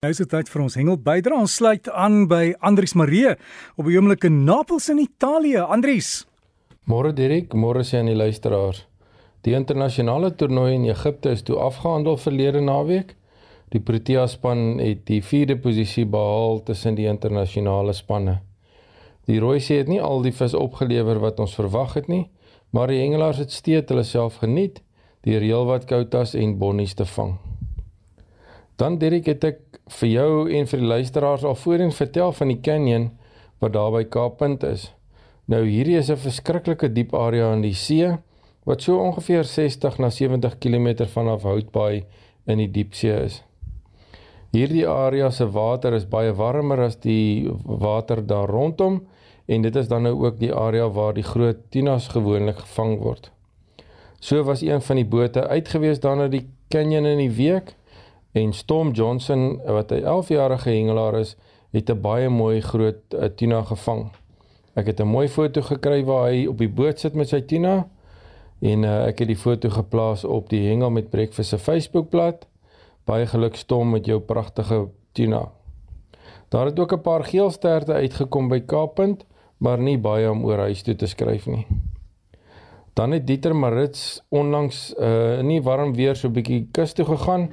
Nou is dit tyd vir ons hengel bydra. Ons sluit aan by Andries Maree op die oomblik in Napels in Italië. Andries. Môre Dirk, môre sien die luisteraars. Die internasionale toernooi in Egipte is toe afgehandel verlede naweek. Die Protea span het die 4de posisie behaal tussen die internasionale spanne. Die Rooisee het nie al die vis opgelewer wat ons verwag het nie, maar die hengelaars het steeds hulle self geniet deur heelwat koutas en bonnies te vang. Dan Dirk het ek vir jou en vir die luisteraars al voorheen vertel van die canyon wat daar by Kaappunt is. Nou hierdie is 'n verskriklike diep area in die see wat so ongeveer 60 na 70 km vanaf Houtbaai in die diepsee is. Hierdie area se water is baie warmer as die water daar rondom en dit is dan nou ook die area waar die groot tunas gewoonlik gevang word. So was een van die bote uitgewees dan na die canyon in die week En Storm Johnson wat 'n 11-jarige hengelaar is, het 'n baie mooi groot uh, tuna gevang. Ek het 'n mooi foto gekry waar hy op die boot sit met sy tuna en uh, ek het die foto geplaas op die Hengel met Breakfast se Facebookblad. Baie geluk Storm met jou pragtige tuna. Daar het ook 'n paar geelsterte uitgekom by Kaappunt, maar nie baie om oor huis toe te skryf nie. Dan het Dieter Marits onlangs uh, in nie warm weer so 'n bietjie kus toe gegaan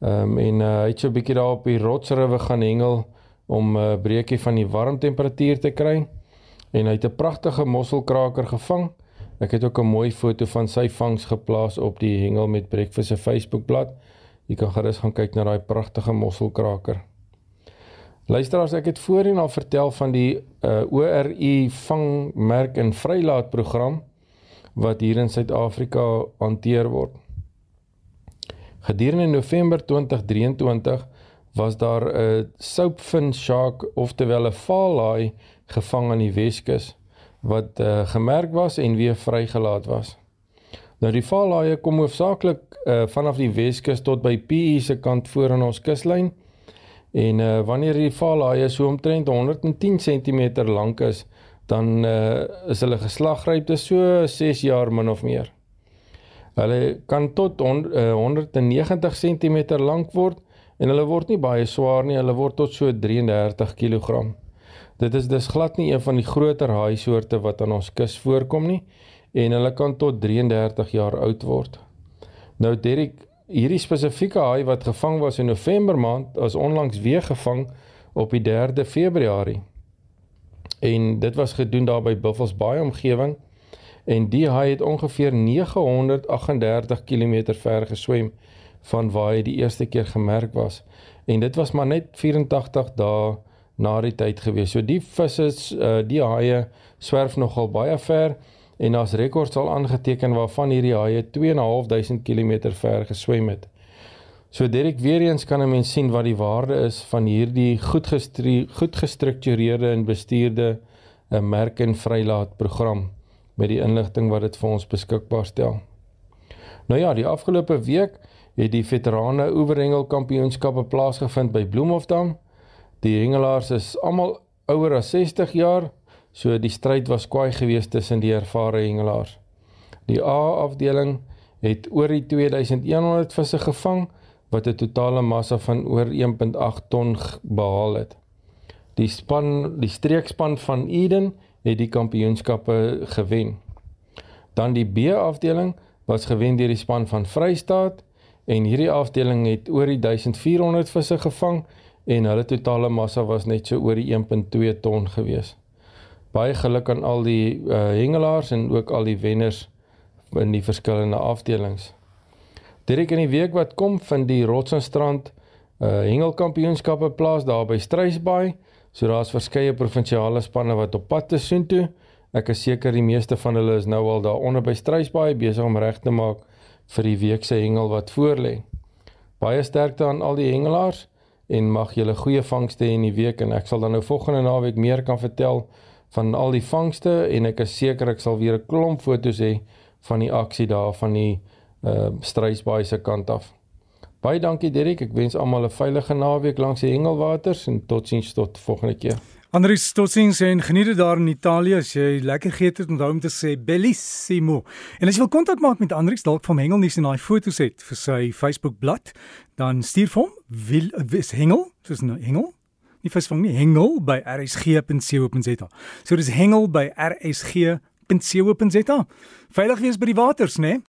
Ehm um, en uh, hy het so 'n bietjie daar op die rotsriwe gaan hengel om 'n uh, breekie van die warm temperatuur te kry. En hy het 'n pragtige mosselkraker gevang. Ek het ook 'n mooi foto van sy vangs geplaas op die hengel met breakfast se Facebookblad. Jy kan gerus gaan kyk na daai pragtige mosselkraker. Luisteraars, ek het voorheen al vertel van die uh, ORU vangmerk en vrylaatprogram wat hier in Suid-Afrika hanteer word. Gedurende November 2023 was daar 'n soapfin shark oftewel 'n valhaai gevang aan die Weskus wat uh, gemerk was en weer vrygelaat was. Nou die valhaie kom hoofsaaklik uh, vanaf die Weskus tot by PE se kant voor aan ons kuslyn. En uh, wanneer die valhaie so omtrent 110 cm lank is, dan uh, is hulle geslagrypte so 6 jaar min of meer. Hulle kan tot on, uh, 190 cm lank word en hulle word nie baie swaar nie, hulle word tot so 33 kg. Dit is dus glad nie een van die groter haai soorte wat aan ons kus voorkom nie en hulle kan tot 33 jaar oud word. Nou Derek, hierdie spesifieke haai wat gevang was in November maand, is onlangs weer gevang op die 3de Februarie. En dit was gedoen daar by Buffels Bay omgewing en die haai het ongeveer 938 km ver geswem van waar hy die eerste keer gemerk was en dit was maar net 84 dae na die tyd gewees. So die visse uh, die haie swerf nogal baie ver en daar's rekords al aangeteken waarvan hierdie haie 2.500 km ver geswem het. So Derek weer eens kan 'n mens sien wat die waarde is van hierdie goed goed gestruktureerde en bestuurde 'n uh, merk en vrylaat program met die inligting wat dit vir ons beskikbaar stel. Nou ja, die afgelope week het die veterane oeverhengel kampioenskappe plaasgevind by Bloemhofdam. Die hengelaars is almal ouer as 60 jaar, so die stryd was kwaai geweest tussen die ervare hengelaars. Die A afdeling het oor die 2100 visse gevang wat 'n totale massa van oor 1.8 ton behaal het. Die span, die streekspan van Eden het die kampioenskappe gewen. Dan die B afdeling was gewen deur die span van Vrystaat en hierdie afdeling het oor die 1400 visse gevang en hulle totale massa was net so oor die 1.2 ton gewees. Baie geluk aan al die uh, hengelaars en ook al die wenners in die verskillende afdelings. Direk in die week wat kom vind die Rotsenstrand uh, hengelkampioenskappe plaas daar by Struisbaai. So daar's verskeie provinsiale spanne wat op pad is soontoe. Ek is seker die meeste van hulle is nou al daar onder by Struisbaai besig om reg te maak vir die week se hengel wat voorlê. Baie sterkte aan al die hengelaars en mag julle goeie vangste hê in die week en ek sal dan nou volgende naweek meer kan vertel van al die vangste en ek is seker ek sal weer 'n klomp foto's hê van die aksie daar van die uh, Struisbaai se kant af. Baie dankie Derek. Ek wens almal 'n veilige naweek langs die Hengelwaters en totsiens tot volgende keer. Andries, totsiens en geniet dit daar in Italië. As jy lekker geëet het, onthou om te sê bellissimo. En as jy wil kontak maak met Andries dalk van Hengel nie sien daai foto's het vir sy Facebook bladsy, dan stuur vir hom wil wis Hengel, soos nou Hengel. Nie visvang nie, Hengel by rsg.co.za. So dis Hengel by rsg.co.za. Veilig wees by die waters, né? Nee?